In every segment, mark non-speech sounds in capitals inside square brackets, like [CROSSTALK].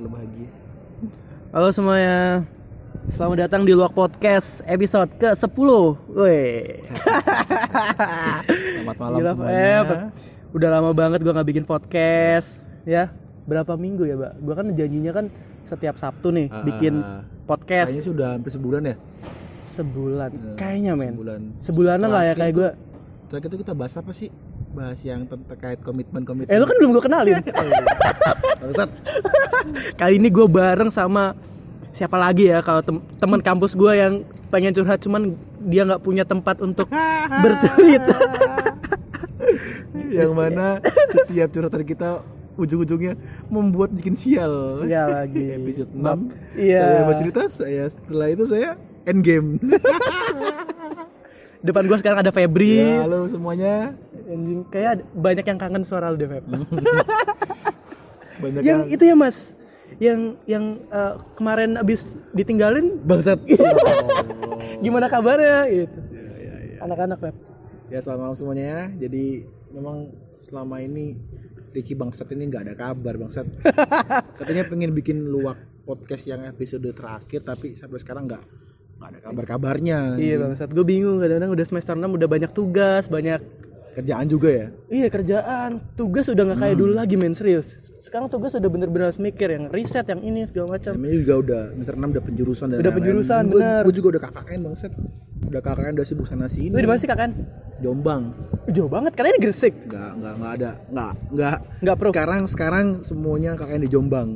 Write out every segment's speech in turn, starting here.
selalu bahagia Halo semuanya. Selamat datang di Luak Podcast episode ke-10. Woi. selamat malam Gila, semuanya eh, udah lama banget gua nggak bikin podcast, ya. Berapa minggu ya, Mbak? Gua kan janjinya kan setiap Sabtu nih Ah, bikin podcast kayaknya sudah hampir sebulan ya sebulan. Kayaknya, men. sebulan Sebulanan lah ya kayak gua. terakhir itu kita bahas apa sih bahas yang ter- terkait komitmen komitmen Eh, lu kan belum gua kenalin. [LAUGHS] Bangsat. Kali ini gue bareng sama siapa lagi ya kalau tem- teman kampus gue yang pengen curhat cuman dia nggak punya tempat untuk [LAUGHS] bercerita. yang mana setiap curhatan kita ujung-ujungnya membuat bikin sial Sial lagi. episode 6 Iya. saya bercerita saya setelah itu saya end game [LAUGHS] Depan gue sekarang ada Febri. ya halo semuanya Anjing, kayak banyak yang kangen suara lu deh Feb. [LAUGHS] banyak yang yang itu ya Mas, yang yang eh, kemarin abis ditinggalin bangsat. [LAUGHS] Gimana kabarnya? Gitu. Anak-anak Feb. ya selamat malam semuanya ya. Jadi memang selama ini Ricky Bangsat ini nggak ada kabar Bangsat. [LAUGHS] Katanya pengen bikin luak podcast yang episode terakhir tapi sampai sekarang nggak nggak ada kabar-kabarnya. Iya bang, saat gue bingung. Kadang-kadang udah semester 6 udah banyak tugas, banyak kerjaan juga ya Iya kerjaan, tugas udah nggak kayak dulu lagi men serius. Sekarang tugas udah bener-bener harus mikir yang riset yang ini segala macam. namanya juga udah semester 6 udah penjurusan dan Udah penjurusan, bener. gue juga udah KKN Bangsat udah KKN udah sibuk sana sini Lu di mana sih? Jombang Jauh banget, karena ini Gresik. nggak nggak nggak ada nggak nggak Nggak pro. sekarang sekarang semuanya KKN di Jombang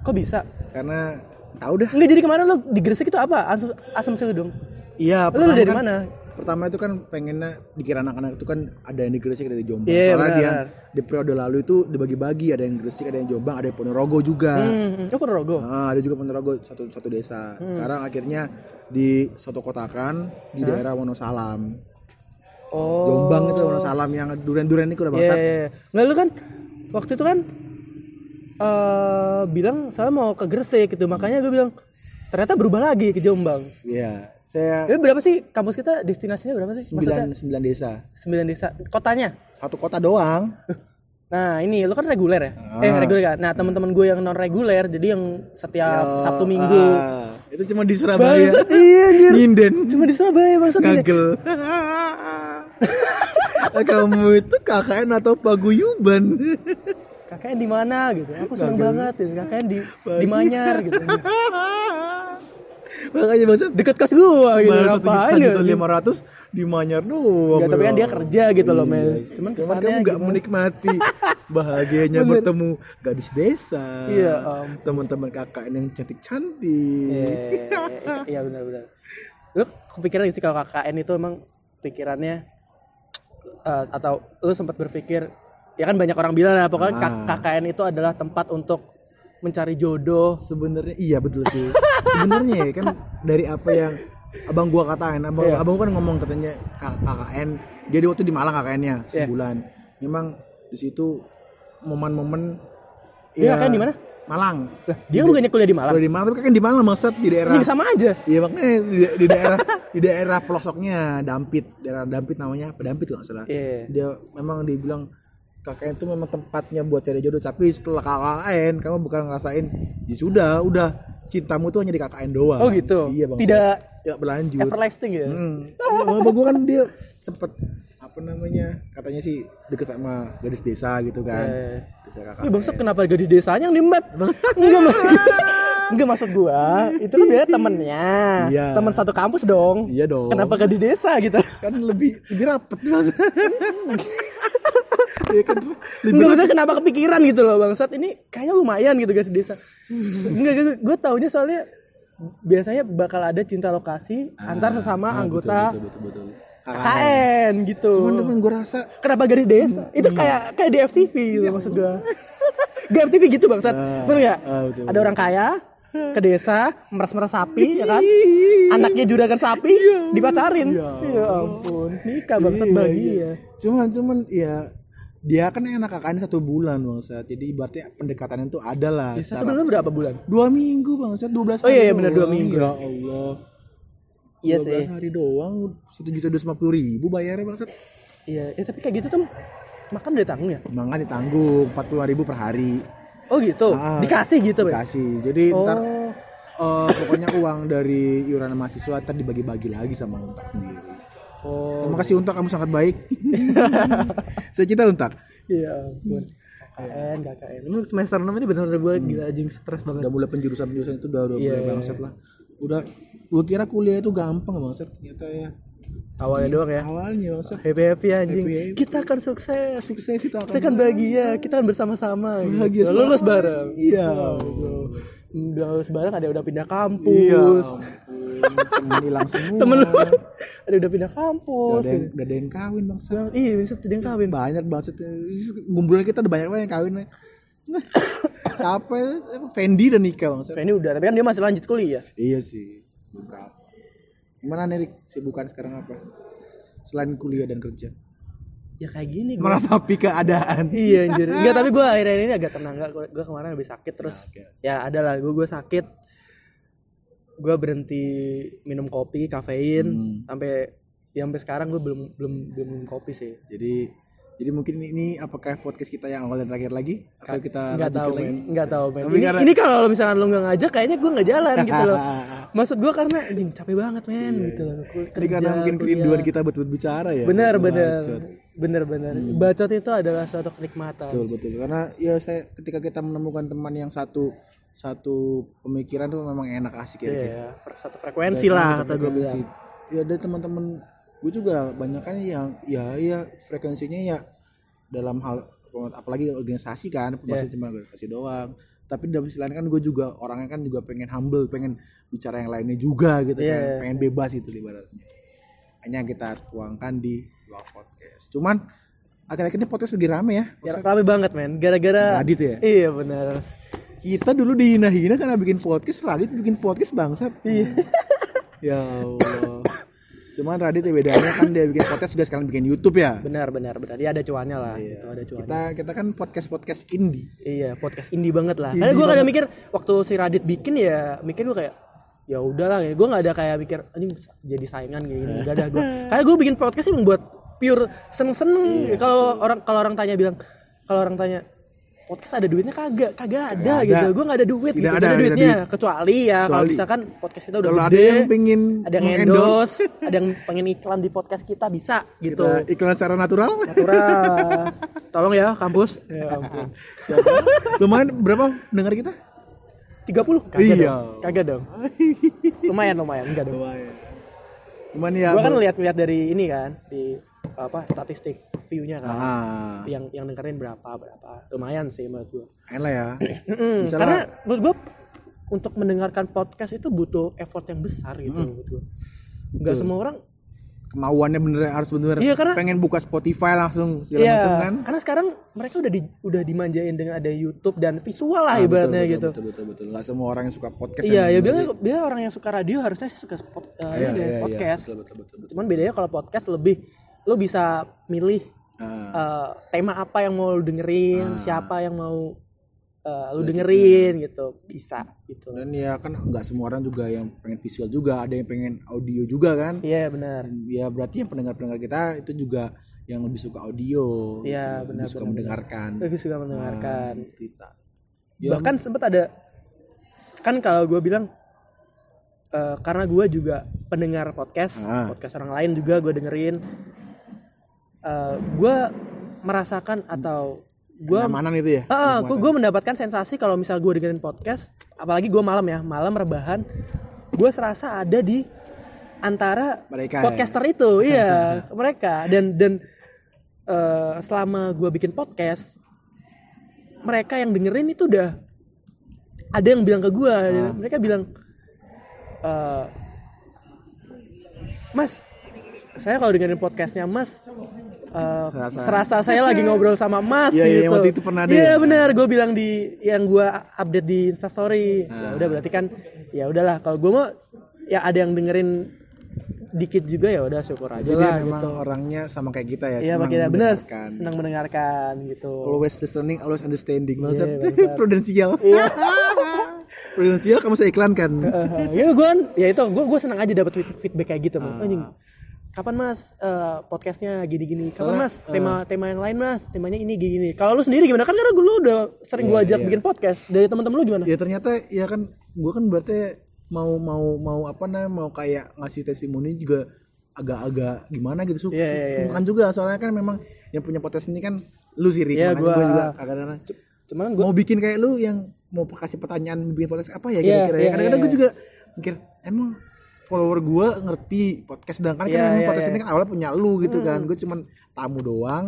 Kok bisa? karena tahu dah Enggak jadi ke mana lu di Gresik itu apa? Asum asumsi lu dong. Iya, Lu dari kan- mana? Pertama itu kan pengennya dikira anak-anak itu kan ada yang di Gresik ada di Jombang. Iya, Soalnya benar, dia di periode lalu itu dibagi-bagi ada yang Gresik, ada yang Jombang, ada yang Ponorogo juga. Hmm, oh Ponorogo. Nah, ada juga Ponorogo satu satu desa. Hmm. Sekarang akhirnya di soto kotakan di daerah Wonosalam. Oh. Jombang itu Wonosalam yang duren-duren itu udah bangsat. iya, iya. Nggak lu kan waktu itu kan eh bilang saya mau ke Gresik gitu, makanya gue bilang ternyata berubah lagi ke Jombang. Iya. Saya Eh berapa sih kampus kita destinasinya berapa sih? Sembilan sembilan desa. sembilan desa. Kotanya? Satu kota doang. [LAUGHS] Nah ini lu kan reguler ya? Eh reguler kan? Nah teman-teman gue yang non reguler jadi yang setiap Sabtu Minggu. Ah, itu cuma di Surabaya. Bangsat, iya anjir. Nyinden. Cuma di Surabaya maksudnya. Kagel. [LAUGHS] Kamu itu KKN atau paguyuban? KKN di mana gitu? Aku seneng banget gitu. KKN di di Manyar gitu. [LAUGHS] Makanya maksud Deket kos gua gitu. Juta, Ngapain satu ya? lima ratus di Manyar doang. Tapi kan dia kerja gitu loh, Mel. Cuman Cuman kesannya kamu nggak menikmati [LAUGHS] bahagianya bertemu gadis desa. Iya, ampun. Teman-teman KKN yang cantik-cantik. Iya, iya benar-benar. Lu kepikiran sih kalau KKN itu emang pikirannya eh, atau lu sempat berpikir ya kan banyak orang bilang ya pokoknya K- KKN itu adalah tempat untuk mencari jodoh. Sebenarnya iya betul sih. Sebenarnya ya kan dari apa yang abang gua katain, abang Iya. abang kan ngomong katanya KKN, dia di waktu di Malang KKN-nya Iya. sebulan. Memang di situ momen-momen Dia KKN di mana? Malang. Lah, dia bukannya kuliah di Malang. Kalau di Malang tapi kan di Malang maksud di daerah Ini sama aja. Iya makanya di, di daerah [LAUGHS] di daerah pelosoknya Dampit, daerah Dampit namanya apa Dampit kalau salah. Iya. Dia memang dibilang KKN itu memang tempatnya buat cari jodoh tapi setelah KKN kamu bukan ngerasain ya sudah udah cintamu tuh hanya di KKN doang. Oh gitu. Iya bang. Tidak tidak berlanjut. everlasting ya. Hmm. Abang gue kan dia sempet apa namanya katanya sih deket sama gadis desa gitu kan. Eh. Desa KKN. Ih bangsat kenapa gadis desanya yang nimbat? [LAUGHS] Enggak Mas. Enggak maksud gua, itu kan dia temennya. Iya. Teman satu kampus dong. Iya dong. Kenapa gadis desa gitu? kan lebih lebih rapet mas. [LAUGHS] Iya kan kenapa kepikiran gitu loh bangsat ini kayaknya lumayan gitu guys desa. Enggak gue, gue taunya soalnya biasanya bakal ada cinta lokasi antar sesama anggota Ah, betul betul betul. KKN gitu. Cuman temen gue rasa Kenapa gadis desa? Itu kayak kayak di FTV gitu maksud gue. [LAUGHS] Di FTV gitu bangsat. Bener nggak? ah, betul, Ada orang kaya ke desa meres-meres sapi ya kan anaknya juragan sapi dipacarin ya ampun nikah bangsat Iya, bahagia iya. Cuman cuman ya dia kan enak KKN satu bulan bang Sat. Jadi ibaratnya pendekatan itu ada lah. Satu secara- bulan berapa bulan Dua minggu bang Sat, 12 Oh iya, iya, bener, dua minggu. Ya Allah. Iya 12 sih. hari doang satu juta dua puluh ribu bayarnya bang Sat. Iya, ya, tapi kayak gitu tuh makan udah tanggung ya. Makan ditanggung empat puluh ribu per hari. Oh gitu. Ah, Dikasih gitu, Bang. Dikasih. Jadi ntar Oh. eh, pokoknya uang dari iuran mahasiswa ntar dibagi-bagi lagi sama Untak sendiri. Oh. Terima kasih Untak, kamu sangat baik. [LAUGHS] Saya cinta Untak. Iya ampun. KKN, KKN. Ini semester 6 ini benar-benar gue gila anjing stres banget. Udah mulai penjurusan-penjurusan itu udah udah Iya, mulai iya, lah. Udah gua kira kuliah itu gampang bangsat ternyata ya. Awalnya doang ya. Awalnya bangsat Happy happy anjing. Happy-happy. Kita akan sukses. sukses itu Kita kan bahagia. Kita kan bersama-sama. Bahagia gitu. Lulus bareng. Iya. Udah lulus bareng ada udah pindah Iya. kampus. ampun, Temen hilang semua. Temen lu ada udah pindah kampus. Udah ada yang, udah ada yang kawin bangsat. Bilang, Iya, bisa ada yang kawin. Banyak bangsat. Gumbulan kita udah banyak banget yang kawin. Siapa? [COUGHS] ya? Fendi dan Nika bangsat. Nah, ini udah, tapi kan dia masih lanjut kuliah. Iya sih. Beberapa. Gimana nih Rik? Sibukan sekarang apa? Selain kuliah dan kerja. Ya kayak gini gua. Meratapi keadaan. iya anjir. Enggak, tapi gue akhir-akhir ini agak tenang enggak. Gue kemarin habis sakit terus. oke. Ya ada lah, gue gue sakit. Gue berhenti minum kopi, kafein Hmm. sampai ya sampai sekarang gue belum belum belum minum kopi sih. Jadi jadi mungkin ini apakah podcast kita yang awal dan terakhir lagi atau kita Enggak lanjutkan tahu lagi? men, enggak tahu men. Ini, karena- ini kalau misalnya lu nggak ngajak kayaknya gue nggak jalan gitu loh. [LAUGHS] Maksud gue karena anjing capek banget men gitu loh. Kul- Ini karena kerja, mungkin kerinduan kita buat berbicara ya. Benar benar. Benar benar. Bacot itu adalah suatu kenikmatan. Betul betul. Karena ya saya ketika kita menemukan teman yang satu satu pemikiran tuh memang enak asik ya. Rik, ya. Iya, satu frekuensi lah kata gue bilang. Ya ada teman-teman gue juga banyak kan yang ya ya frekuensinya ya dalam hal apalagi organisasi kan Iya. pembahasan cuma organisasi doang tapi di sisi lain kan gue juga orangnya kan juga pengen humble pengen bicara yang lainnya juga gitu Iya. kan pengen bebas itu ibaratnya hanya kita tuangkan di luar podcast cuman akhir-akhir ini podcast lagi rame ya Ya, rame banget men. Gara-gara Radit ya Iya benar. Kita dulu dihina-hina karena bikin podcast Radit bikin podcast bangsat. Iya. [LAUGHS] ya Allah. Cuman Radit ya bedanya kan dia bikin podcast juga sekarang bikin YouTube ya? Benar benar benar. Ya ada cuannya lah. Gitu, ada cuannya. kita kita kan podcast podcast indie. Iya, podcast indie banget lah. Indie Karena gue kadang mikir waktu si Radit bikin ya, mikir gue kayak ya udahlah ya. Gue nggak ada kayak mikir anjing jadi saingan gini gini. Gak ada gue [LAUGHS] karena gue bikin podcast ini buat pure seneng seneng Iya. kalau orang kalau orang tanya bilang kalau orang tanya podcast ada duitnya? Kagak kagak ada ada. gitu. Gue nggak ada duit Tidak gitu. ada, Nggak tidak duitnya. duit. kecuali ya kalau misalkan podcast kita udah kalau gede ada yang pengen ada yang endorse ada yang pengen iklan di podcast kita bisa gitu. Kita iklan secara natural. Natural. tolong ya kampus. Ya ampun. Lumayan berapa dengar kita? 30 kagak Iya. dong. Kagak dong. Lumayan lumayan. Enggak dong. lumayan. Cuman ya Gua kan lihat-lihat dari ini kan di apa statistik view-nya kan. ah Yang yang dengerin berapa berapa. Lumayan sih menurut gua. enak ya. [CLEARS THROAT] Misalnya- Karena menurut gua untuk mendengarkan podcast itu butuh effort yang besar gitu menurut gua. Enggak semua orang kemauannya bener harus bener Iya, karena- pengen buka Spotify langsung segala Iya, macam kan karena sekarang mereka udah di, udah dimanjain dengan ada YouTube dan visual lah Ah, ibaratnya betul, gitu. betul betul betul nggak semua orang yang suka podcast Iya, ya bilang sih. bilang orang yang suka radio harusnya sih suka spot, eh, Iya, iya, iya. podcast. betul betul betul, betul. Cuman bedanya kalau podcast lebih lo bisa milih Ah, eh, tema apa yang mau lu dengerin, Ah. siapa yang mau eh, lu dengerin gitu, bisa gitu. dan ya kan nggak semua orang juga yang pengen visual juga ada yang pengen audio juga kan Iya benar. ya berarti yang pendengar-pendengar kita itu juga yang lebih suka audio Iya, gitu, benar, lebih suka benar, mendengarkan Lebih suka mendengarkan. Ah, cerita ya, Bahkan sempat ada kan kalau gue bilang eh, karena gue juga pendengar podcast, Ah. podcast orang lain juga gue dengerin. Gue merasakan atau gue kenyamanan itu ya Ah, gue gue mendapatkan sensasi kalau misal gue dengerin podcast, apalagi gue malam ya, malam rebahan, gue serasa ada di antara Mereka ya? podcaster itu, [LAUGHS] iya mereka dan dan eh, selama gue bikin podcast, mereka yang dengerin itu udah ada yang bilang ke gue, Ah. mereka bilang, eh, Mas, saya kalau dengerin podcastnya Mas. Eh, Serasa- serasa saya lagi ngobrol sama Mas Iya, iya, gitu. yang waktu itu pernah Iya ya? benar, gue bilang di yang gue update di Instastory. Ah. Ya udah berarti kan ya udahlah kalau gue mau ya ada yang dengerin dikit juga ya udah syukur aja jadi lah memang gitu. orangnya sama kayak kita ya Iya senang bener mendengarkan. senang mendengarkan gitu. always listening always understanding maksud Iya, bangsat. [LAUGHS] prudensial [LAUGHS] prudensial kamu saya iklankan [LAUGHS] ya gue ya itu gue gue senang aja dapat feedback kayak gitu. Bang. anjing kapan mas? Eh, podcastnya gini-gini. Kapan mas? tema tema yang lain mas? Temanya ini gini kalau lu sendiri gimana? Kan karena gue lu udah sering gue ajak bikin podcast. Dari teman-teman lu gimana? Ya ternyata ya kan gue kan berarti mau mau mau apa namanya mau kayak ngasih testimoni juga agak-agak gimana gitu. Su Iya, iya, iya. bukan juga soalnya kan memang yang punya podcast ini kan lu sih Iya, makanya gua- gua juga kadang-kadang cuman gue mau bikin kayak lu yang mau kasih pertanyaan bikin podcast apa ya Iya, kira-kira iya, ya kadang-kadang iya, gue juga mikir emang follower gue ngerti podcast sedangkan kan Iya, memang iya, podcast iya. Hmm. ini kan awalnya punya lu gitu kan. Gue cuman tamu doang.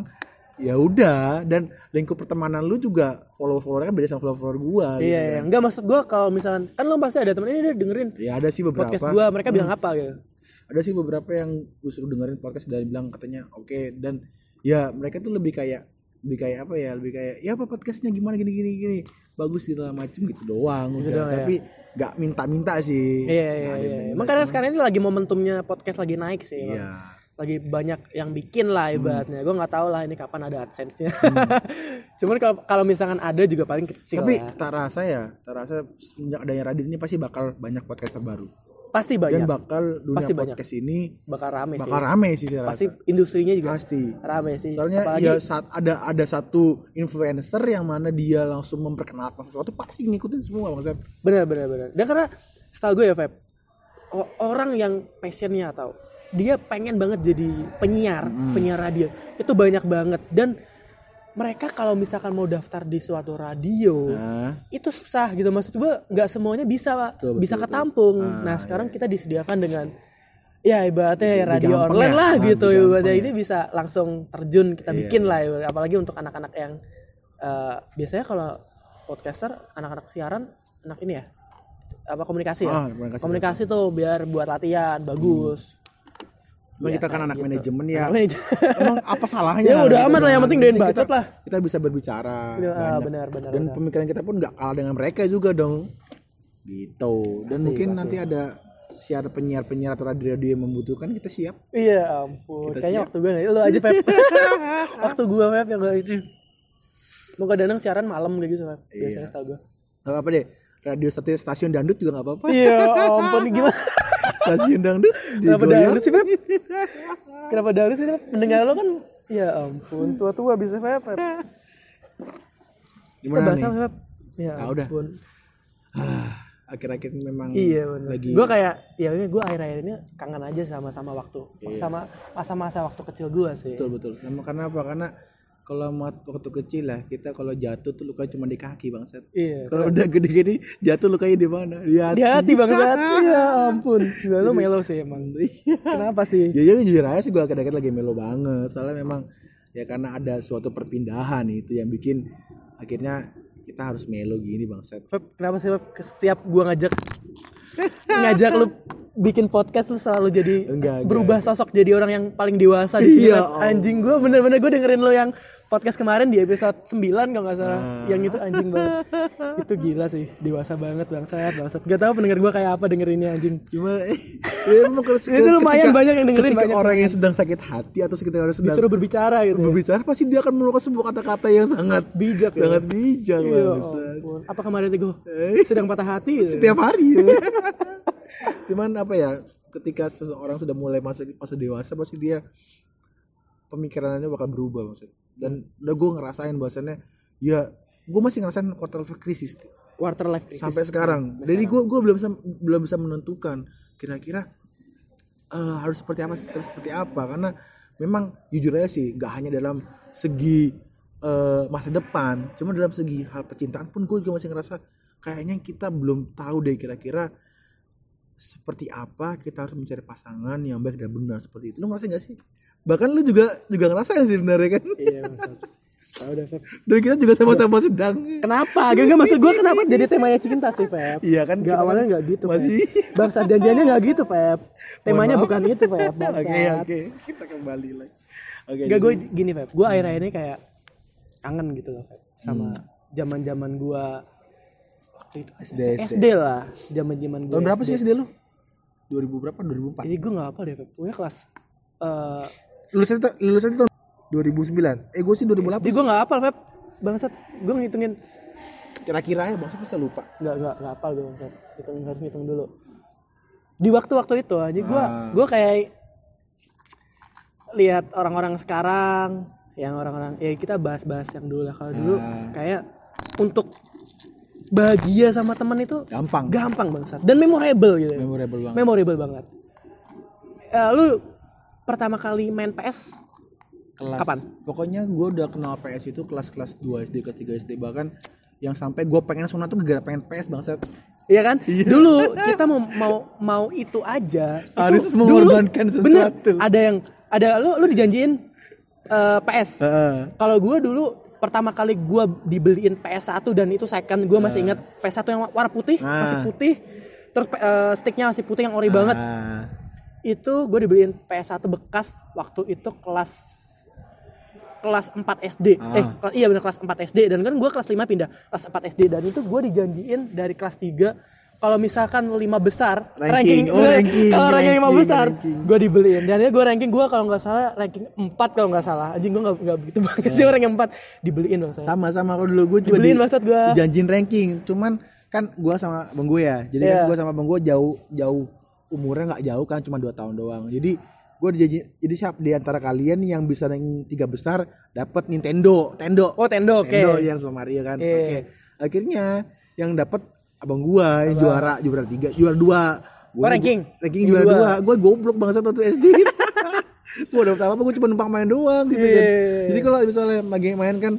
Ya udah dan lingkup pertemanan lu juga follower follower kan beda sama follower follower gue iya. iya enggak maksud gue kalau misalkan kan lu pasti ada temen ini dia dengerin ya ada sih beberapa. podcast gue mereka bilang apa gitu? Ada sih beberapa yang gue suruh dengerin podcast dan bilang katanya oke. Dan ya mereka tuh lebih kayak lebih kayak apa ya? Lebih kayak ya apa podcastnya? Gimana? Gini gini gini bagus gitu lah macem gitu doang udah. doang, ya. tapi nggak minta-minta sih. Iya iya ada iya. emang karena sekarang ini lagi momentumnya podcast lagi naik sih iya. Lagi banyak yang bikin lah ibaratnya. Gue nggak tahu lah ini kapan ada adsense nya [LAUGHS] cuman kalau kalau misalkan ada juga paling kecil tapi lah. tak rasa ya tak rasa semenjak adanya Radit ini pasti bakal banyak podcaster baru pasti dan banyak bakal dunia Pasti banyak. podcast ini bakal rame sih. bakal rame sih saya pasti rasa. industrinya juga pasti. rame sih. Soalnya apalagi ya saat ada ada satu influencer yang mana dia langsung memperkenalkan sesuatu pasti ngikutin semua bang Seth. benar benar benar. Dan karena setahu gue ya Feb orang yang passionnya atau dia pengen banget jadi penyiar penyiar radio. Itu banyak banget. Dan mereka kalau misalkan mau daftar di suatu radio nah itu susah gitu. Maksud gue nggak semuanya bisa Pak. Betul, betul, bisa betul. ketampung. Ah, nah sekarang kita disediakan dengan ya ibaratnya Lebih radio gampang online ya. lah Ah, gitu. lebih ibaratnya gampang ini bisa langsung terjun kita Iya, bikin lah. Ibarat- apalagi untuk anak-anak yang eh, biasanya kalau podcaster anak-anak siaran anak ini ya? Apa komunikasi ya? Ah, komunikasi. komunikasi tuh biar buat latihan bagus Cuma kita kan anak gitu. manajemen ya. Emang apa salahnya? [LAUGHS] Ya udah amat lah, yang kan? penting doain bacot lah. Kita bisa berbicara. Ya, banyak. benar, benar, Dan benar. pemikiran kita pun nggak kalah dengan mereka juga dong. Gitu. Dan mungkin pasti. nanti ada siar penyiar-penyiar atau radio-radio yang membutuhkan kita siap. iya ampun Kita kayaknya siap. waktu gue nggak lu aja Pep [LAUGHS] waktu gue Pep yang gak itu Moga Danang siaran malam kayak gitu Pep biasanya Iya. setahu gue Gak apa-apa deh. Radio stasiun, stasiun dangdut juga nggak apa-apa. iya ampun gimana [LAUGHS] stasiun dangdut. Kenapa dangdut sih Pep kenapa dangdut sih Pep mendengar lo kan ya ampun tua-tua bisa Pep kita Gimana bahas nih? Pep ya Ah, udah. ampun. Akhir-akhir memang Iya benar. lagi Gue kayak ya ini gue akhir-akhir ini kangen aja sama sama waktu Iya. sama masa-masa waktu kecil gue sih. betul betul. Karena apa? Karena kalau waktu kecil lah kita kalau jatuh tuh luka cuma di kaki bangsat. Iya. Kalau udah gede-gede jatuh lukanya di mana? Di hati. Di hati banget. [LAUGHS] ya ampun. Gila lu melo sih emang. [LAUGHS] Kenapa sih? ya ya jujur aja sih gue kadang-kadang lagi melo banget. Soalnya memang ya karena ada suatu perpindahan itu yang bikin akhirnya kita harus melo gini bangsat. Pep, kenapa sih? Setiap gue ngajak [LAUGHS] ngajak lu bikin podcast lu selalu jadi Enggak, enggak. berubah sosok jadi orang yang paling dewasa di sini. Iya. Anjing gue bener-bener gue dengerin lo yang podcast kemarin di episode 9 kalau nggak salah. Ah. Yang itu anjing banget. [LAUGHS] itu gila sih, dewasa banget bangsat, bangsat. Gak tahu pendengar gue kayak apa dengerinnya anjing. Cuma [LAUGHS] ya, [LAUGHS] Itu lumayan banyak yang dengerin, ketika banyak orang yang sedang sakit hati atau ketika orang sedang Disuruh berbicara gitu. ya. berbicara pasti dia akan mengeluarkan sebuah kata-kata yang sangat Bijak ya. sangat bijak Iya. Apa kemarin itu gue Eh. sedang patah hati? gitu. setiap hari ya. Cuman apa ya ketika seseorang sudah mulai masuk fase dewasa pasti dia pemikirannya bakal berubah maksud dan udah gue ngerasain bahwasannya ya gue masih ngerasain quarter life crisis. Quarter life crisis. sampai sekarang. Jadi gue gue belum bisa belum bisa menentukan kira-kira eh, harus seperti apa harus seperti apa. Karena memang jujur aja sih nggak hanya dalam segi eh, masa depan cuma dalam segi hal percintaan pun gue juga masih ngerasa kayaknya kita belum tahu deh kira-kira seperti apa kita harus mencari pasangan yang baik dan benar seperti itu lu ngerasa gak sih bahkan lu juga juga ngerasain sih sebenarnya kan Iya. Tahu Pep. [LAUGHS] dan kita juga sama-sama sedang Kenapa? Gak, gak maksud gue kenapa jadi temanya cinta sih, Feb? Iya kan, Gak awalnya gak gitu, masih- Feb. Bangsa janjiannya gak gitu, Feb. Temanya maaf. bukan itu, Feb. [LAUGHS] Oke oke kita kembali lagi oke Gak gue gini, Feb. Gue akhir-akhir ini kayak kangen gitu loh, Feb. Sama Hmm. zaman-zaman gue waktu itu SD, SD lah. Zaman-zaman gue. Tahun berapa sih SD lu? 2000 berapa? 2004. Jadi gue gak apa deh, Feb. Pokoknya kelas eh Lulusnya ta- lulusnya tahun 2009. Eh gue sih 2008. jadi gue gak hafal, Feb. Bangsat, gue ngitungin Kira-kira ya bang, saya lupa. nggak nggak nggak hafal gue Feb. Hitung harus ngitung dulu. Di waktu-waktu itu aja gue Ah. gue kayak lihat orang-orang sekarang yang orang-orang ya kita bahas-bahas yang dulu lah kalau dulu Ah. kayak untuk bahagia sama teman itu gampang gampang banget dan memorable gitu memorable banget memorable banget Eh, lu pertama kali main PS kelas Kapan? pokoknya gue udah kenal PS itu kelas kelas 2 SD kelas 3 SD bahkan yang sampai gue pengen sunat tuh gara pengen PS bangsat Iya kan? Dulu kita mau mau mau itu aja. itu Harus dulu mengorbankan Bener, sesuatu. ada yang ada lu lu dijanjiin eh, PS. Heeh. Kalau gua dulu pertama kali gua dibeliin PS1 dan itu second gua masih ingat PS1 yang warna putih, Ah. masih putih. Terus eh, sticknya masih putih yang ori banget. Ah. Itu gue dibeliin PS1 bekas waktu itu kelas kelas 4 SD. Ah. Eh, kelas- iya benar kelas 4 SD dan kan gua kelas 5 pindah kelas 4 SD dan itu gua dijanjiin dari kelas 3 kalau misalkan lima besar Ranking. Oh, gue- ranking, kalau ranking lima ranking, besar ranking. gue dibeliin. Dan gue ranking gue kalau nggak salah ranking 4 kalau nggak salah. Anjing gue nggak begitu banget sih ranking 4 dibeliin bang saya sama sama. Kalau dulu gue juga Dibeliin maksud gua. dijanjin ranking. Cuman kan gue sama bang gue ya. Jadi Iya. kan gue sama bang gue jauh jauh umurnya nggak jauh kan cuma dua tahun doang. Jadi gue dijanji jadi siap di antara kalian yang bisa ranking tiga besar dapat Nintendo. Tendo. Oh tendo oke. Nintendo yang sama Mario kan. Iya. oke. Akhirnya yang dapat abang gua yang juara juara tiga juara dua Oh, Gua- ranking? ranking Juara dua. dua gue goblok banget satu SD [LAUGHS] gue udah apa gue cuma numpang main doang gitu kan Iya. jadi kalau misalnya lagi main kan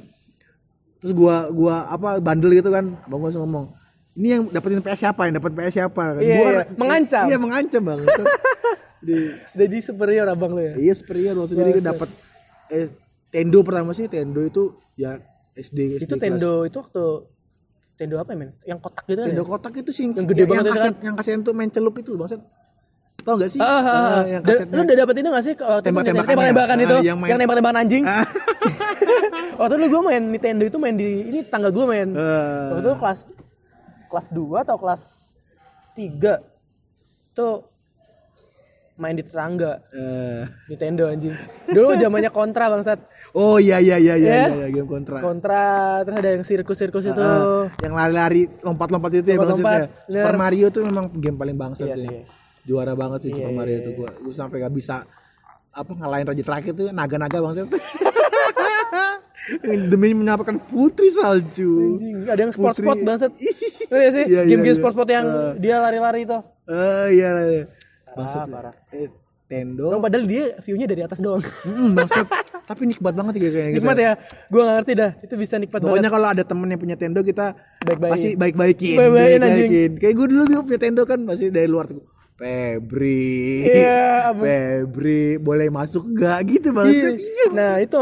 terus gua gua apa bandel gitu kan abang gua langsung ngomong ini yang dapetin PS siapa yang dapet PS siapa kan Iya, Gua iya. Mengancam. iya mengancam bang [LAUGHS] di jadi superior abang lu ya iya superior waktu jadi gue dapet eh, tendo pertama sih tendo itu ya SD SD itu kelas- tendo itu waktu tendo apa ya men? Yang kotak gitu kan tendo ya? kotak itu sih Yang gede banget yang itu kaset yang kaset itu main celup itu bangsat tau gak sih? Ah, ah, ah. Eh, yang kasetnya. lu udah dapet itu gak sih? Tembak-tembakan ya? itu Ah, yang, yang main- tembak-tembakan anjing. [LAUGHS] Waktu dulu gue main Nintendo itu main di ini tangga gue main Eh. waktu itu kelas kelas 2 atau kelas 3 tuh main di tetangga. Eh, Nintendo anjing. Dulu zamannya kontra bangsat. Oh iya iya iya iya Ya? iya, game kontra. Kontra terus ada yang sirkus-sirkus itu. Ah, yang lari-lari lompat-lompat itu ya Lompat-lompat, maksudnya. bener. Super Mario tuh memang game paling bangsat Iya ya. sih. juara banget sih Iya, Super iya, Mario itu gua gua sampai gak bisa apa ngalahin raja terakhir tuh naga-naga bangsat. [LAUGHS] Demi menyelamatkan putri salju. Anjing, ada yang sport-sport bangsat. Gak [LAUGHS] sih Iya, iya, game-game iya. sport-sport yang dia lari-lari itu. Eh iya iya bangsat ya. parah. eh, Tendo Bang, padahal dia view-nya dari atas doang Mm, bangsat tapi nikmat banget sih kayaknya gitu nikmat ya gue gak ngerti dah itu bisa nikmat Pokoknya banget kalau ada temen yang punya tendo kita Baik-baikin. pasti baik-baikin. Baik-baikin, anjing. Kayak gue dulu gue punya tendo kan pasti dari luar tuh. Febri. Iya. Febri, boleh masuk gak gitu banget. Iya. nah itu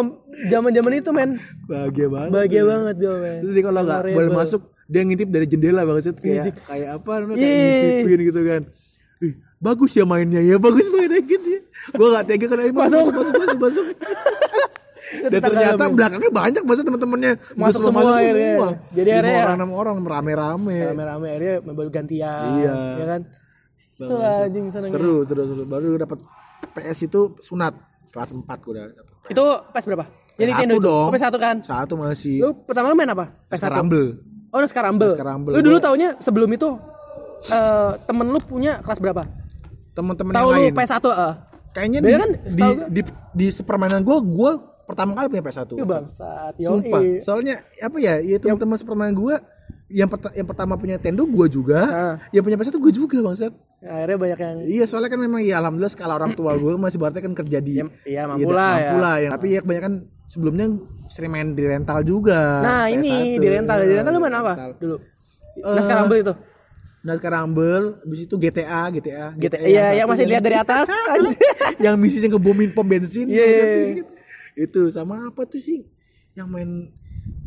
zaman-zaman itu men Bahagia banget. bahagia banget gue men Terus dia kalau nggak boleh masuk, dia ngintip dari jendela banget kayak kayak apa namanya kayak Iya. ngintipin gitu kan. Bagus ya mainnya ya, bagus mainnya gitu ya. Gue gak tega kan, ayo masuk, masuk, masuk, masuk, masuk. [LAUGHS] Dan ternyata belakangnya banyak banget temen-temennya Udah Masuk semua akhirnya. semua. Jadi akhirnya- orang enam orang rame-rame. Rame-rame akhirnya baru gantian Iya. ya kan? Itu anjing senengnya. Seru seru seru. Baru dapat PS itu sunat. Kelas 4 gue udah dapet. itu PS berapa? Jadi Satu itu dong. Oh, PS1 kan? Satu masih. Lu pertama lu main apa? PS1 Scramble oh sekarang Rumble Sekarang Rumble. lu dulu taunya sebelum itu eh temen lu punya kelas berapa teman-teman tahu yang lu lain PS1 eh kayaknya Beda di, kan? di, Setahu di, di sepermainan gue gue pertama kali punya PS1 Iya bangsat, Sumpah. yoi. Soalnya apa ya? Ya teman-teman sepermainan gue yang perta- yang pertama punya Nintendo gue juga, Ah. yang punya PS1 gue juga bangsat. Akhirnya banyak yang Iya soalnya kan memang ya alhamdulillah skala orang tua gue masih berarti kan kerja di Ya, iya, mampu iya, lah mampu ya. lah ya. Tapi ya kebanyakan sebelumnya sering main di rental juga. Nah ini PS1. di rental, di rental lu main apa Rental. dulu? Nah sekarang Rumble itu Nah sekarang Rumble, habis itu GTA, GTA, GTA, iya yang masih lihat dari atas [LAUGHS] yang misinya ngebomin pom bensin. Iya, iya, iya. gitu. Itu sama apa tuh sih? Yang main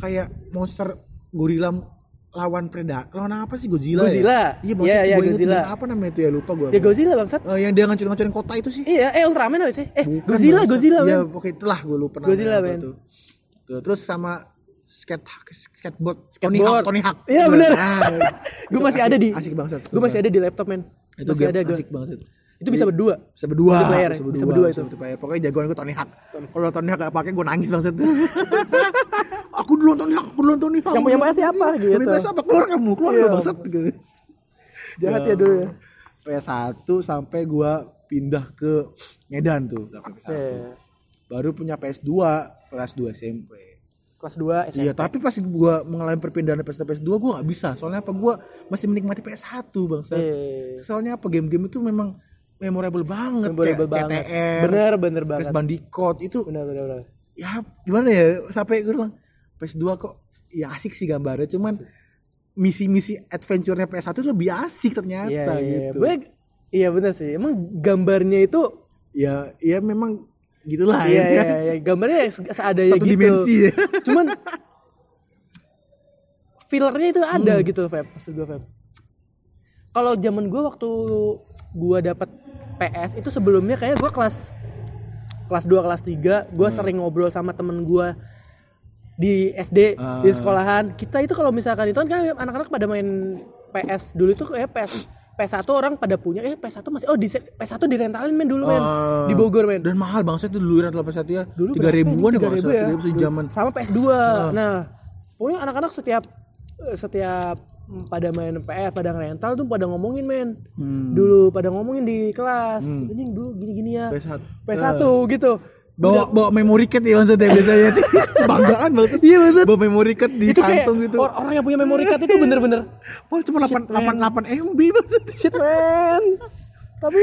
kayak monster gorila lawan predator. Lawan apa sih Godzilla? Godzilla. Ya? Iya, Iya, iya, gua inget Godzilla. film Apa namanya itu ya lupa gue. Ya Godzilla bangsat yang dia ngancur-ngancurin kota itu sih. Iya, eh Ultraman apa sih? Eh Bukan, Godzilla, bangsat. Godzilla Iya, men oke itulah gue lupa Godzilla, apa. Tuh, terus sama skate skateboard, Tony Skateboard. Hawk, Tony Hawk. Iya, bener. Ah, [LAUGHS] Gue masih asik- ada di asik banget. Gue masih ada di laptop men Itu Masih game ada gue asik banget. Itu bisa berdua Bisa berdua, bisa bisa berdua, berdua bisa itu. multiplayer. Pokoknya jagoan gue Tony Hawk. Kalau Tony Hawk gak pakai gue nangis banget. [LAUGHS] aku dulu Tony Hawk, aku dulu Tony Hawk. Yang punya PS siapa gitu Yang punya PS apa? Keluar kamu, keluar lu bangsat gitu. Jahat ya dulu ya PS1 sampai gua pindah ke Medan tuh. dapet PS1. Iya. baru punya PS2 kelas 2 SMP kelas 2 SMP. Iya, tapi pas gua mengalami perpindahan dari PS1 PS2 gua nggak bisa. Soalnya apa? Gua masih menikmati PS1, Bangsa. Iya. Soalnya apa? Game-game itu memang memorable banget Memorable kayak banget. CTR, Bener bener banget. Crash Bandicoot itu Bener bener bener. ya gimana ya? Sampai gue bilang PS2 kok ya asik sih gambarnya, cuman misi-misi adventure-nya PS1 itu lebih asik ternyata Iya iya. gitu. Gue- Iya bener sih. Emang gambarnya itu Ya, ya memang gitulah iya ya. iya, iya. gambarnya se- seadanya Satu gitu. dimensi ya. Cuman [LAUGHS] fillernya itu ada Hmm. gitu, Feb. Maksud gue, Feb. Kalau zaman gue waktu gue dapat PS itu sebelumnya kayak gue kelas kelas 2 kelas 3 gue Hmm. sering ngobrol sama temen gue di SD di Ah. sekolahan kita itu kalau misalkan itu kan kan anak-anak pada main PS dulu itu kayak PS PS1 orang pada punya eh PS1 masih oh di PS1 direntalin men dulu men. Ah. di Bogor men. Dan mahal bangsa itu dulu rental PS1 ya. dulu tiga ribuan ya tiga ribu ya tiga ribu. Sejaman. sama PS2 nah pokoknya anak-anak setiap eh, setiap mm, pada main PS pada rental tuh pada ngomongin men. Hmm. dulu pada ngomongin di kelas. Anjing dulu gini-gini ya. PS1. PS1 gitu bawa bawa memory card ya maksudnya biasanya. [LAUGHS] Kebanggaan maksud. Iya maksud. Bawa memory card di itu kantong gitu or- orang yang punya memory card itu bener-bener. [LAUGHS] Wah cuma Shit, 8 8 8 MB maksud shit man. Tapi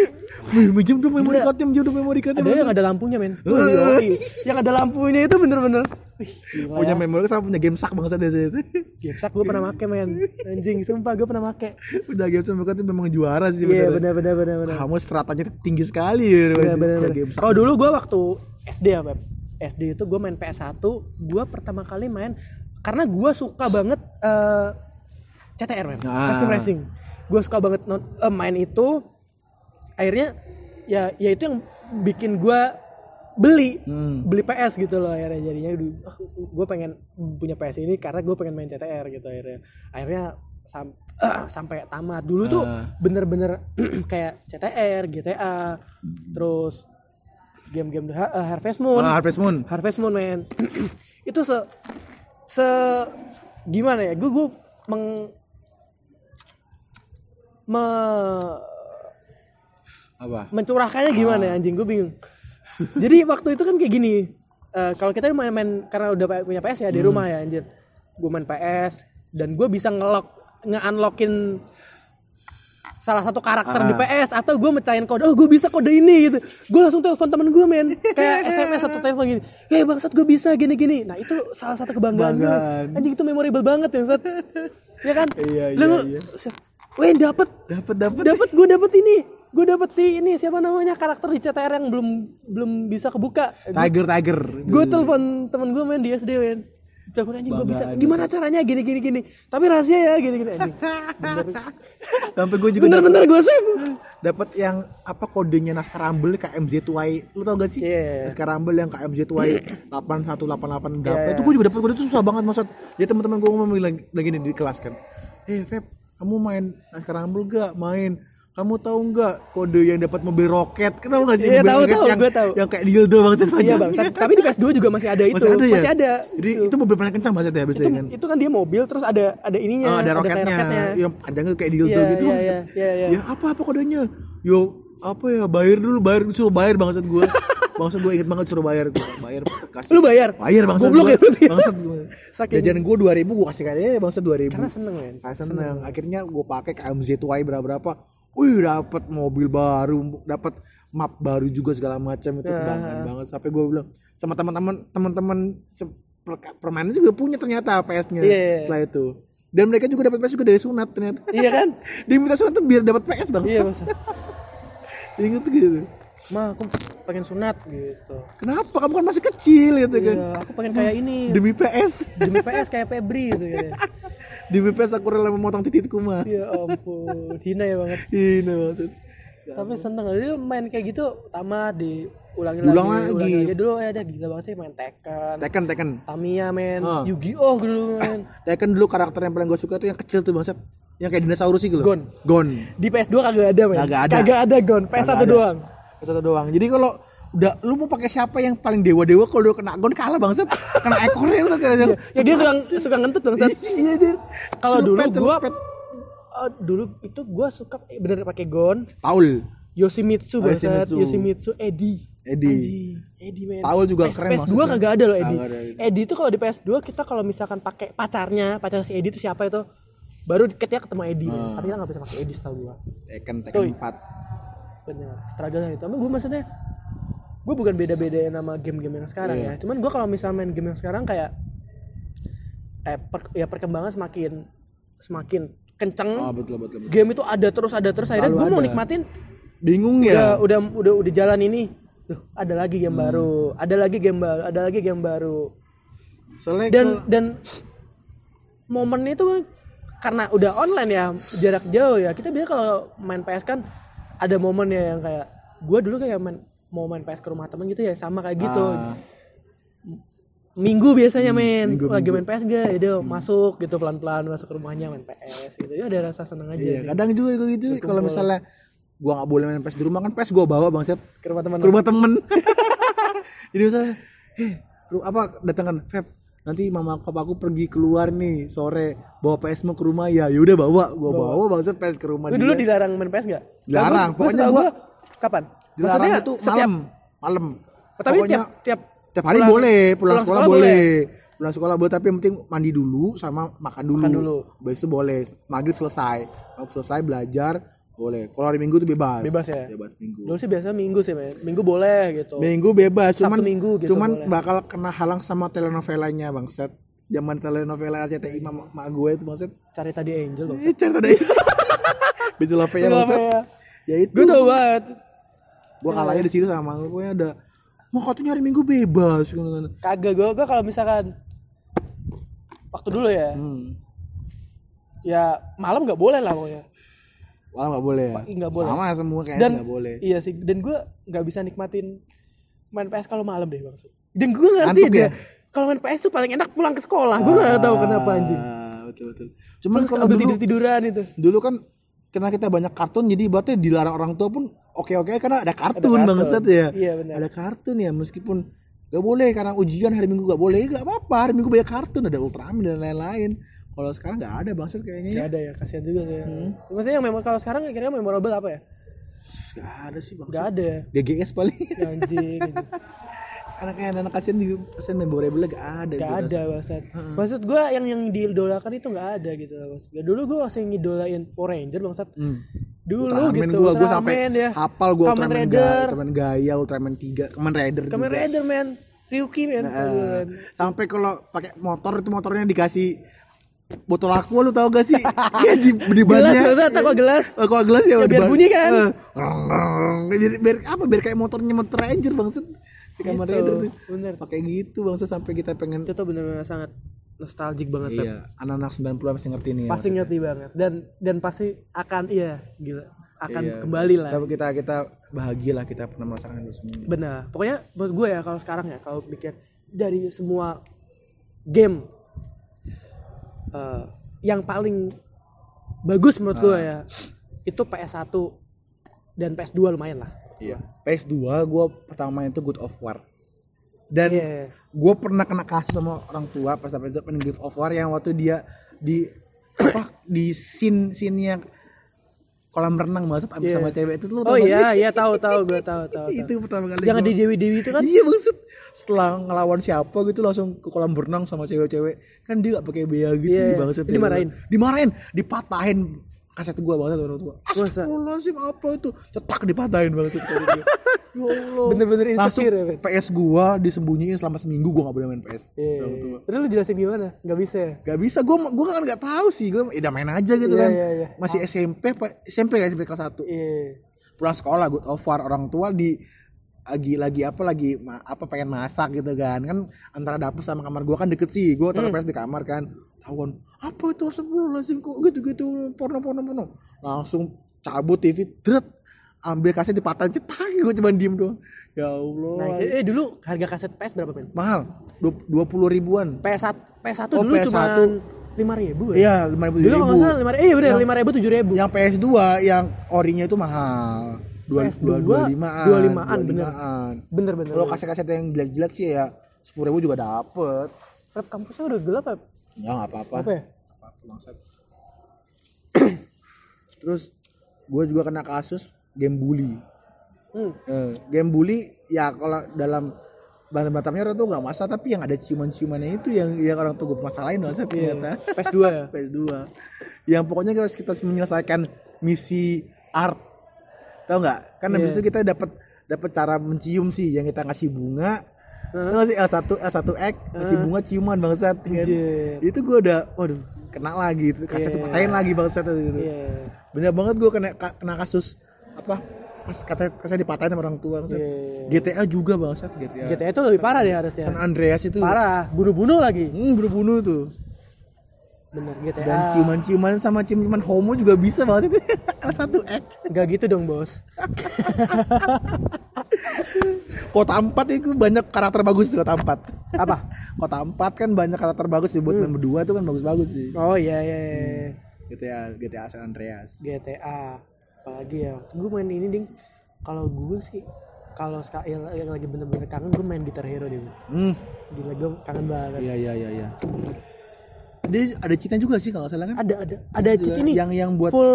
Wih, minjem dong memory card minjem dong memory card ada yang ada lampunya men. [LAUGHS] Yoi. yang ada lampunya itu bener-bener. Punya ya. memory card sama punya game sak bangsa itu Gamsak gue pernah make men. Anjing sumpah gue pernah make. Udah game sak itu memang juara sih iya bener. bener-bener bener-bener kamu stratanya tinggi sekali ya punya bener. game sak. Kalau dulu gue waktu SD ya, Beb. SD itu gue main PS1, gue pertama kali main karena gue suka banget eh, CTR, men. Ah. Custom Racing. Gue suka banget non- eh, main itu. Akhirnya ya ya itu yang bikin gue beli Hmm. beli PS gitu loh akhirnya jadinya gue pengen punya PS ini karena gue pengen main CTR gitu akhirnya akhirnya sam- sampai tamat dulu tuh Ah. bener-bener [CLEARS THROAT] kayak CTR GTA terus game-game eh, Harvest Moon. Ah, Harvest Moon. Harvest Moon men. [CLEARS THROAT] Itu se se gimana ya? Gue gue meng me, apa? mencurahkannya gimana ya anjing? Gue bingung. Jadi waktu itu kan kayak gini eh, kalau kita main-main karena udah punya PS ya di rumah ya anjir. Gue main PS dan gue bisa ngelock nge-unlockin salah satu karakter di Ah. PS atau gue mecahin kode oh gue bisa kode ini gitu. Gue langsung telepon temen gue men. [LAUGHS] Kayak SMS atau telepon gini hei bangsat gue bisa gini gini nah itu salah satu kebanggaan gue anjing itu memorable banget ya Ustaz. [LAUGHS] Ya kan? Iya, iya, Lalu, iya. Weh dapet. Dapat dapat dapat gue dapet ini. Gue dapet si ini siapa namanya karakter di CTR yang belum belum bisa kebuka. Tiger Tiger. Gue telepon temen gue main di SD men coba anjing gue bisa. gimana caranya? Gini gini gini. Tapi rahasia ya gini gini. Anjing. [LAUGHS] Sampai gue juga bener bener gue save dapat yang apa kodenya naskah Rumble KMZY lu tau gak sih? Iya. naskah Rumble yang KMZY 8188 berapa Iya. itu gue juga dapat kode itu susah banget maksud. Ya teman-teman gue ngomong lagi, lagi nih di kelas kan. Eh Feb kamu main naskah Rumble gak? Main kamu tahu nggak kode yang dapat mobil roket? Kenapa nggak sih Iya, tahu, tahu, yang gue tahu. yang kayak dildo banget iya bang. Tapi di PS2 juga masih ada itu. Masih ada ya? Masih ada. Jadi itu. mobil paling kencang banget ya itu, biasanya kan? itu kan dia mobil terus ada ada ininya Oh, ada kayak roketnya, yang panjangnya kayak dildo Iya, gitu iya, iya, iya, iya. ya apa apa kodenya? Yo apa ya bayar dulu bayar suruh bayar bangsat gue bangsat [LAUGHS] gue inget banget suruh bayar. Bayar kasih. Lu bayar? Bayar bangsat gue ya bangsat gue [LAUGHS] jajan gue dua ribu gue kasih kayaknya bangsat dua ribu. Karena seneng men. Saya seneng. Akhirnya gue pakai KMZY berapa berapa. Wih dapat mobil baru, dapat map baru juga segala macam itu kebanggaan banget. Sampai gue bilang sama teman-teman teman-teman permainan juga punya ternyata PS-nya Iya, iya. setelah itu. Dan mereka juga dapat PS juga dari sunat ternyata. iya kan [LAUGHS] Dia minta sunat tuh biar dapat PS bang. iya [LAUGHS] Ingat tuh gitu. mah aku pengen sunat gitu Kenapa kamu kan masih kecil gitu kan? Iya, aku pengen kayak ini Demi PS, demi PS kayak Febri gitu ya. [LAUGHS] demi PS aku rela memotong titikku mah. Ya ampun, hina ya banget. Ini maksud. Tapi seneng dia main kayak gitu tamat diulangi Diulang lagi, lagi. ulangi lagi. Dulu ya ada gila banget sih main Tekken, Tekken Tekken. Tamiya men, Ah. Yu-Gi-Oh dulu men. [LAUGHS] Tekken dulu karakter yang paling gue suka tuh yang kecil tuh bangsat. Yang kayak dinosaurus gitu loh. Gon. Gon. Di PS2 kagak ada men. Kagak ada. Kagak ada Gon, PS1 Kagak ada. doang. Satu doang. Jadi kalau udah lu mau pakai siapa yang paling dewa-dewa kalau udah kena gon kalah bangsat. Kena ekornya lu kena. Ya dia suka suka ngentut dong. Sat. Iya dia. Kalau dulu gua eh, dulu itu gua suka eh, bener pakai Gon, Paul. Yoshimitsu Oh, banget, Yoshimitsu. Edi Anjing, Edi men. Paul juga PS, keren PS2 maksudnya. kagak ada loh Edi. Ada Edi. Edi itu kalau di PS2 kita kalau misalkan pakai pacarnya, pacar si Edi itu siapa itu? Baru ketika ketemu Edi. Hmm. Tapi kita nggak bisa pakai Edi setahu gua. Tekken. Tekken 4 Bener. Struggle itu. Tapi gue maksudnya gue bukan beda-bedain sama game-game yang sekarang Iya. ya. Cuman gue kalau misalnya main game yang sekarang kayak eh per- ya perkembangan semakin semakin kenceng. oh betul betul, betul. Game itu ada terus ada terus akhirnya gue mau nikmatin bingung udah ya udah udah udah jalan ini Duh, ada lagi game Hmm. baru ada lagi game baru ada lagi game baru soalnya dan kalau- dan momen itu karena udah online ya jarak jauh ya kita biasa kalau main PS kan ada momen ya yang kayak gue dulu kayak main mau main PS ke rumah temen gitu ya sama kayak gitu. Ah, minggu biasanya main minggu, lagi main PS gak itu masuk gitu pelan pelan masuk ke rumahnya main PS gitu. Ya ada rasa seneng aja iya gitu. kadang juga gue gitu. Kalau misalnya gua nggak boleh main PS di rumah kan PS gua bawa bangset ke rumah teman ke rumah temen. [LAUGHS] Jadi eh ru- apa datangan Feb nanti mama papaku pergi keluar nih sore. Bawa PS mau ke rumah. Ya yaudah bawa. Gua bawa, bangset PS ke rumah Lu dulu dilarang main PS gak? Dilarang, pokoknya gua- gua- kapan? Dilarang itu setiap- malam malam Oh, tapi Pokoknya tiap tiap tiap hari pulang- boleh pulang, pulang sekolah, sekolah boleh. pulang sekolah boleh tapi yang penting mandi dulu sama makan dulu Makan dulu. Habis itu boleh maghrib selesai Maghrib selesai belajar boleh kalau hari minggu tuh bebas Bebas ya? bebas minggu Dulu sih biasa minggu sih, men. Minggu boleh gitu. minggu bebas cuman Sabtu Minggu gitu cuman boleh. bakal kena halang sama telenovelanya bangsat zaman telenovela RCTI mak, mak gue itu maksud Cari tadi Angel dong. eh cerita deh Betul ya maksud ya itu Gue tau banget. Gua kalahnya di situ sama gue pokoknya ada mau katanya hari minggu bebas gitu kan Kagak gue, gue kalau misalkan waktu dulu ya, hmm. ya malam nggak boleh lah pokoknya. Malah nggak boleh ya? Nggak boleh. Sama semua kayaknya nggak boleh. iya sih, dan gue nggak bisa nikmatin main PS kalau malam deh maksud. Dan gue ngerti deh. ya? Kalau main PS tuh paling enak pulang ke sekolah. Gue nggak tahu kenapa anjing. Ah, betul betul. Cuman kalau dulu tidur tiduran itu. dulu kan karena kita banyak kartun jadi berarti dilarang orang tua pun oke oke karena ada kartun, kartun. bangsat ya. Iya, benar. Ada kartun ya meskipun gak boleh karena ujian hari minggu gak boleh gak apa-apa hari minggu banyak kartun ada Ultraman dan lain-lain. Kalau sekarang nggak ada bangsat kayaknya ya. Gak ada ya, kasihan juga sih. Hmm. Maksudnya yang memang kalau sekarang kira-kira memorable apa ya? Gak ada sih bangsat. Gak ada ya. GGS paling. Ya, [LAUGHS] anjing. anjing. anak anak kasihan juga pesan memorable gak ada. Gak gua ada maksud. Maksud gue yang yang diidolakan itu gak ada gitu loh maksud gua. Dulu gue masih ngidolain Power Ranger bangsat. Hmm. Dulu Ultraman gitu. gua, gua sampai ya. hafal gua Kamen Ultraman Rider. Gaya, Ultraman Gaya, Ultraman 3, Kamen Rider Kamen juga. Rider man. Ryuki man. Nah, sampai kalau pakai motor itu motornya dikasih botol aqua lu tau gak sih? [LAUGHS] Iya di, di Gelas bannya. maksud aqua gelas. Aqua gelas ya, Ya, biar bunyi kan? Eh, rong. biar, biar apa? Biar kayak motornya motor Ranger bangset. Di Kamen Gitu, Rider tuh. bener. Pakai gitu bangset sampai kita pengen Itu tuh bener-bener sangat nostalgic banget. Iya, anak-anak 90 pasti ngerti nih. ya, Pasti ngerti banget dan dan pasti akan iya gila akan Iya. kembali lah. Tapi kita kita bahagia lah kita pernah merasakan itu semua. Benar. Pokoknya buat gue ya kalau sekarang ya kalau pikir dari semua game eh, yang paling bagus menurut gue ya itu PS1 dan PS2 lumayan lah. Iya. PS2 gue pertama main itu God of War. Dan Iya. gue pernah kena kasus sama orang tua pas dapat itu God of War yang waktu dia di apa [COUGHS] di scene scene kolam renang maksud Iya. sama cewek itu lu Oh iya, iya tahu tahu gue tahu tahu. [LAUGHS] itu pertama kali Yang gua- di Dewi Dewi itu kan? iya maksud setelah ngelawan siapa gitu langsung ke kolam berenang sama cewek-cewek kan dia gak pakai bea gitu sih iya. bangsat Dimarahin? dimarahin dipatahin kaset gua banget orang tua? Astagfirullahaladzim apa itu cetak dipatahin banget dia. [LAUGHS] ya Allah Bener-bener langsung insecure ya? PS gua disembunyiin selama seminggu gua gak boleh main PS Iya. orang tua. Terus lu jelasin gimana? Gak bisa ya? Gak bisa, gue gua kan gak tahu sih, gue udah main aja gitu Iya, kan. iya, iya. Masih SMP, SMP kan SMP kelas 1 Iya. pulang sekolah of war orang tua di lagi lagi apa lagi ma- apa pengen masak gitu kan. Kan antara dapur sama kamar gua kan deket sih. Gua taruh PS di kamar kan. Tahun apa itu astagfirullahaladzim kok gitu gitu porno porno porno. Langsung cabut TV dret ambil kaset dipatahin cetak. Gue cuma diem doang. Ya Allah. Nah, eh dulu harga kaset PS berapa men? mahal. Dua puluh ribuan. PS1 PS1 Oh, dulu PS1. cuma lima ribu ya? iya lima ribu Dulu kalau nggak salah lima ribu, eh bener lima ribu tujuh ribu. yang PS2 yang orinya itu mahal dua PS2 dua dua limaan dua limaan, bener. limaan. Bener bener. Kalau kaset-kaset yang jelek-jelek sih ya sepuluh ribu juga dapet. Rap kampusnya udah gelap ya? Ya nggak apa-apa. Apa ya? [CLEARS THROAT] Terus gue juga kena kasus game bully. Hmm. Eh, game bully ya kalau dalam batam-batamnya orang tuh nggak masalah tapi yang ada ciuman-ciumannya itu yang yang orang tuh gue masalahin maksudnya ternyata PS2 ya. [LAUGHS] PS2 yang pokoknya harus kita menyelesaikan misi art tau nggak kan habis Iya. itu kita dapat dapat cara mencium sih yang kita ngasih bunga nggak sih L1 L1 X ngasih bunga ciuman bangsat kan. Anjir. itu gue udah waduh kena lagi itu kaset Iya. patahin lagi bangsat gitu. Iya. banyak banget gue kena kena kasus apa pas kata saya dipatahin sama orang tua bangsat. Iya. GTA juga bangsat GTA. GTA itu lebih parah deh harusnya. San Andreas itu Parah, bunuh-bunuh lagi. hmm, bunuh-bunuh tuh Bener GTA. dan ciuman-ciuman sama ciuman homo juga bisa banget itu [LAUGHS] satu X Gak gitu dong, Bos. [LAUGHS] kota empat itu banyak karakter bagus di kota empat Apa? [LAUGHS] kota empat kan banyak karakter bagus sih buat Hmm. main berdua tuh kan bagus-bagus sih Oh iya iya. iya. GTA GTA San Andreas GTA. Apalagi ya. Gue main ini ding. Kalau gue sih kalau yang, yang lagi bener-bener kangen gue main Guitar Hero deh. hmm Gila gue kangen banget. iya iya iya iya dia ada cheatnya juga sih kalau salah kan Ada ada ada cheat ini yang yang buat full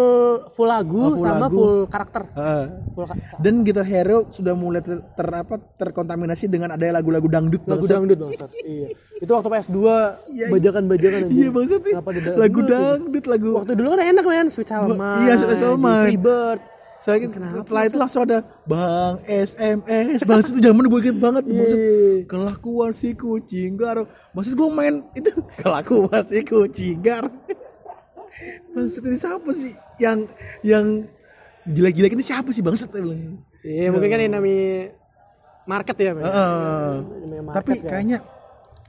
full lagu Oh, full sama lagu. full karakter. Heeh. Full ka- dan Guitar Hero sudah mulai ter, ter- apa terkontaminasi dengan ada lagu-lagu dangdut lagu dangdut bangsat. [LAUGHS] iya. Itu waktu PS2 Iya, bajakan-bajakan anjing. iya bangsat sih Kenapa ada lagu dangdut? lagu Waktu dulu kan enak men, Sweet Salma. iya, Sweet Salma. Freebird. Saya setelah itu langsung ada Bang SMS Bang [LAUGHS] itu zaman gue inget banget maksud Iya. kelakuan si kucing gar maksud gue main itu [LAUGHS] kelakuan si kucing gar [LAUGHS] maksud ini siapa sih? Yang yang gila-gila ini siapa sih saya bilang. Iya, mungkin kan ini namanya market ya. Heeh. Namanya market tapi ya. kayaknya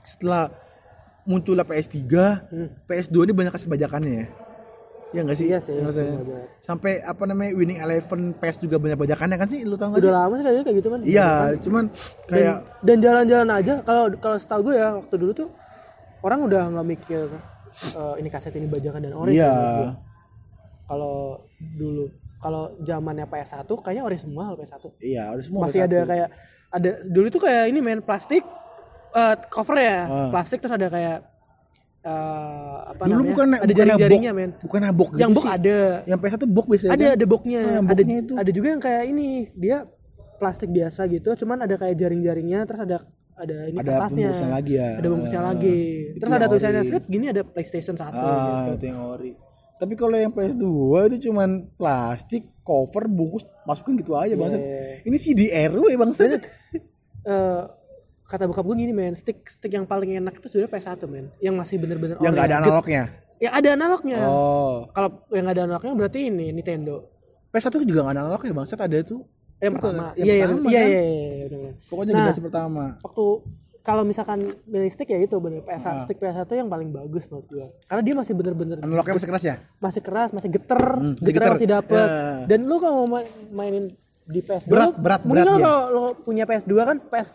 setelah munculnya PS3 PS2 ini banyak kasih bajakannya ya ya nggak sih. Iya sih, banyak. sampai apa namanya winning eleven PS juga banyak bajakannya kan sih lu tau nggak Udah sih lama sih kayaknya kayak gitu kan. iya cuman Dan, kayak dan jalan-jalan aja kalau kalau setahu gue ya waktu dulu tuh orang udah nggak mikir eh, ini kaset ini bajakan dan ori. Iya. Kalau dulu kalau zamannya PS1 kayaknya ori semua kalau PS1. iya harus semua Masih ada kayak ada dulu tuh kayak ini men plastik eh, cover ya, Ah. plastik terus ada kayak eh, apa dulu namanya? bukan ada bukan jaring-jaringnya men. bukan box gitu Yang sih. ada. yang PS1 box biasanya ada ada boxnya Oh, yang ada itu. ada juga yang kayak ini dia plastik biasa gitu cuman ada kayak jaring-jaringnya terus ada ada ini Ada kertasnya bungkusnya lagi ya. ada bungkusnya Ah, lagi itu terus ada tulisannya slip gini ada PlayStation 1 ah gitu. itu yang ori tapi kalau yang PS2 itu cuman plastik cover bungkus masukin gitu aja bangsat Iya. ini CDRW bangsat Eh, [LAUGHS] kata bokap gue gini men stick stick yang paling enak itu sebenarnya PS1 men yang masih bener-bener yang nggak ada analognya yang ada analognya oh kalau yang nggak ada analognya berarti ini Nintendo PS1 juga nggak ada analog ya bangsat ada tuh yang Itu, pertama yang iya iya pertama iya kan? iya, iya, iya, bener-bener. pokoknya Nah, generasi pertama waktu kalau misalkan milih stick ya itu bener PS1 Ah. stick PS1 yang paling bagus menurut gua karena dia masih bener-bener analognya masih keras ya masih keras masih geter Hmm, masih geter geter. masih dapet Ya. dan lu kalau mau main- mainin di PS2 Berat, berat, mungkin berat lo dia. kalau lo punya PS2 kan PS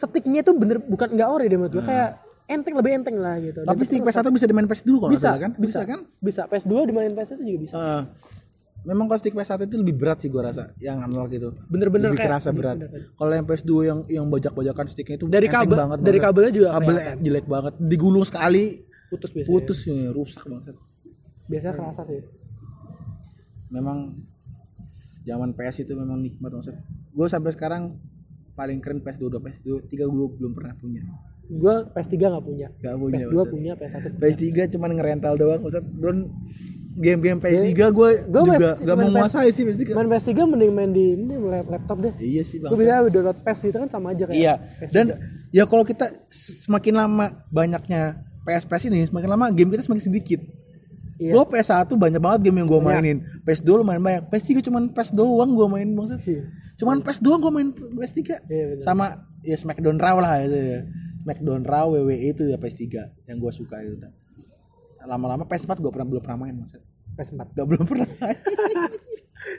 sticknya itu bener bukan nggak ori deh menurut gua kayak enteng lebih enteng lah gitu. Hmm. tapi stick PS1 bisa dimain PS2 kalau bisa, kan? bisa. Kan? Bisa. PS2 dimainin PS1 juga bisa. Eh, memang kalau stick PS1 itu lebih berat sih gua rasa yang analog itu. Bener-bener lebih kayak kerasa berat. kalau yang PS2 yang yang bajak-bajakan sticknya itu Dari kabel- banget dari banget. kabelnya juga kelihatan. jelek banget. Digulung sekali. Putus biasanya. Putus ya, rusak banget. Biasanya kerasa sih. Memang zaman PS itu memang nikmat maksud gue sampai sekarang paling keren PS2 udah PS2 3 gue belum pernah punya gua PS3 nggak punya Gak punya PS2 maksud. punya PS1 punya. PS3 cuman ngerental doang maksud don game-game PS3 gue Gua juga PS- gak mau PS menguasai sih PS3 main PS3 mending main di ini lap- laptop deh iya sih bang gue bisa download PS itu kan sama aja kayak Iya. PS3. Dan ya kalau kita semakin lama banyaknya PS PS ini, semakin lama game kita semakin sedikit. Iya. Gue PS1 banyak banget game yang gue mainin. PS2 lumayan banyak. PS3 cuman PS doang gue main maksud. Iya. Cuman PS doang gue main PS3. Iya, bener. Sama ya Smackdown Raw lah itu ya. Smackdown Raw WWE itu ya PS3 yang gue suka itu. Lama-lama PS4 gue pernah belum pernah main maksud. PS4 Gak belum pernah.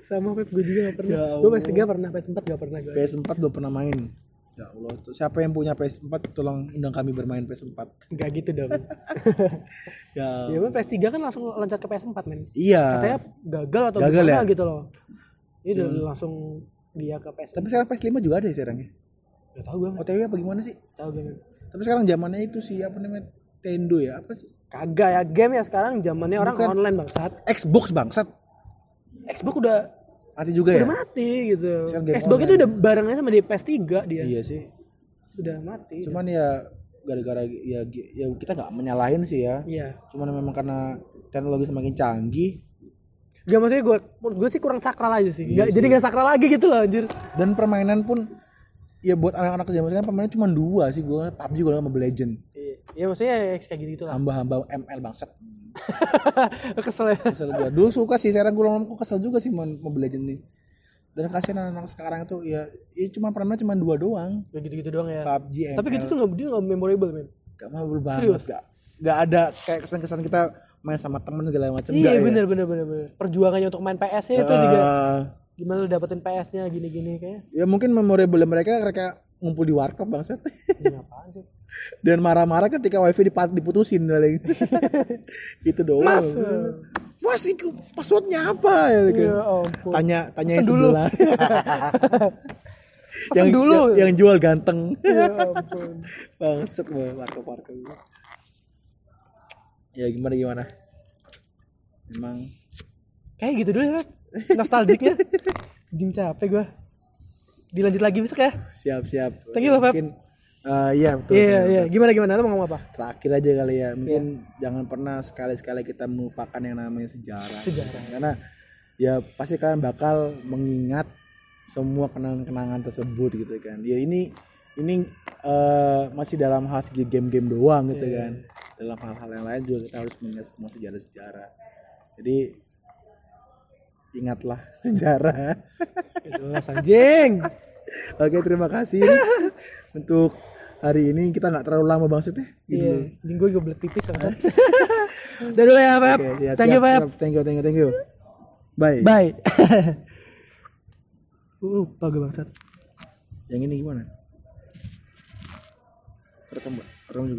sama Pep gue juga gak pernah Ya gue PS3 pernah PS4 gak pernah gue PS4 belum pernah main. Ya Allah, tuh siapa yang punya PS4 tolong undang kami bermain PS4. gak gitu dong [LAUGHS] Ya. ya gue PS3 kan langsung loncat ke PS4 men Iya. katanya gagal atau Gagal gimana ya? gitu loh ini udah langsung dia ke PS4 Tapi sekarang PS5 juga ada ya sekarang ya. gak tau gue OTW apa gimana sih? tau gue. Tapi sekarang zamannya itu sih apa namanya Tendo ya apa sih? kagak ya game ya sekarang zamannya orang Bukan. online bangsat Xbox bangsat. Xbox udah mati juga ya? udah mati gitu. Xbox itu udah barengan sama di PS3 dia. Iya sih. Udah mati cuman ya gara-gara ya, ya kita nggak menyalahin sih ya. Iya. Cuman memang karena teknologi semakin canggih. Gak maksudnya gue gue sih kurang sakral aja sih. Iya Nggak- jadi gak sakral lagi gitu loh anjir. dan permainan pun ya buat anak-anak zaman sekarang permainan cuma dua sih. Gue PUBG gue Mobile Legend. Iya, ya maksudnya ya kayak gitu gitu lah. hamba-hamba ML bangsat [LAUGHS] Kesel ya. kesel gue dulu suka sih sekarang gue lama kesel juga sih main Mobile Legend nih dan kasihan anak-anak sekarang itu ya, ya cuma permainan cuma dua doang Kayak gitu-gitu doang ya. PUBG ML Tapi gitu tuh gak, dia gak memorable men. gak mau banget gak gak ada kayak kesan-kesan kita main sama temen segala macam Iya ya. bener, bener bener bener. Perjuangannya untuk main PS nya itu juga Eh, gimana lu dapetin PS nya gini-gini kayak. ya mungkin memorable mereka mereka ngumpul di warkop bangsat Ini apaan sih? Dan marah-marah ketika wifi dipat- diputusin paling. [LAUGHS] itu doang Mas. mas itu passwordnya apa ya, gitu. Ya ampun. tanya tanya yang sebelah [LAUGHS] yang dulu. yang, yang jual ganteng Ya ampun. [LAUGHS] bangset banget warkop warkop ya gimana gimana emang Kayak gitu dulu ya. Nostalgiknya. Jing capek gua. Dilanjut lagi besok ya. siap siap Thank you, mungkin eh, iya betul, Iya iya. Gimana gimana lu mau ngomong apa? terakhir aja kali ya mungkin Iya. jangan pernah sekali-sekali kita melupakan yang namanya sejarah Sejarah. karena ya pasti kalian bakal mengingat semua kenangan-kenangan tersebut gitu kan ya ini ini eh, masih dalam hal segi game-game doang gitu Iya. kan dalam hal-hal yang lain juga kita harus mengingat semua sejarah-sejarah jadi ingatlah [LAUGHS] sejarah Itu anjing. oke terima kasih untuk hari ini kita nggak terlalu lama banget ya Iya, anjing gue juga belet pipis kan. [LAUGHS] Udah dulu ya, siap, Thank you, siap, siap. Thank you, thank you, thank you. Bye. Bye. [LAUGHS] Lupa gue bangsat. Yang ini gimana? Mbak.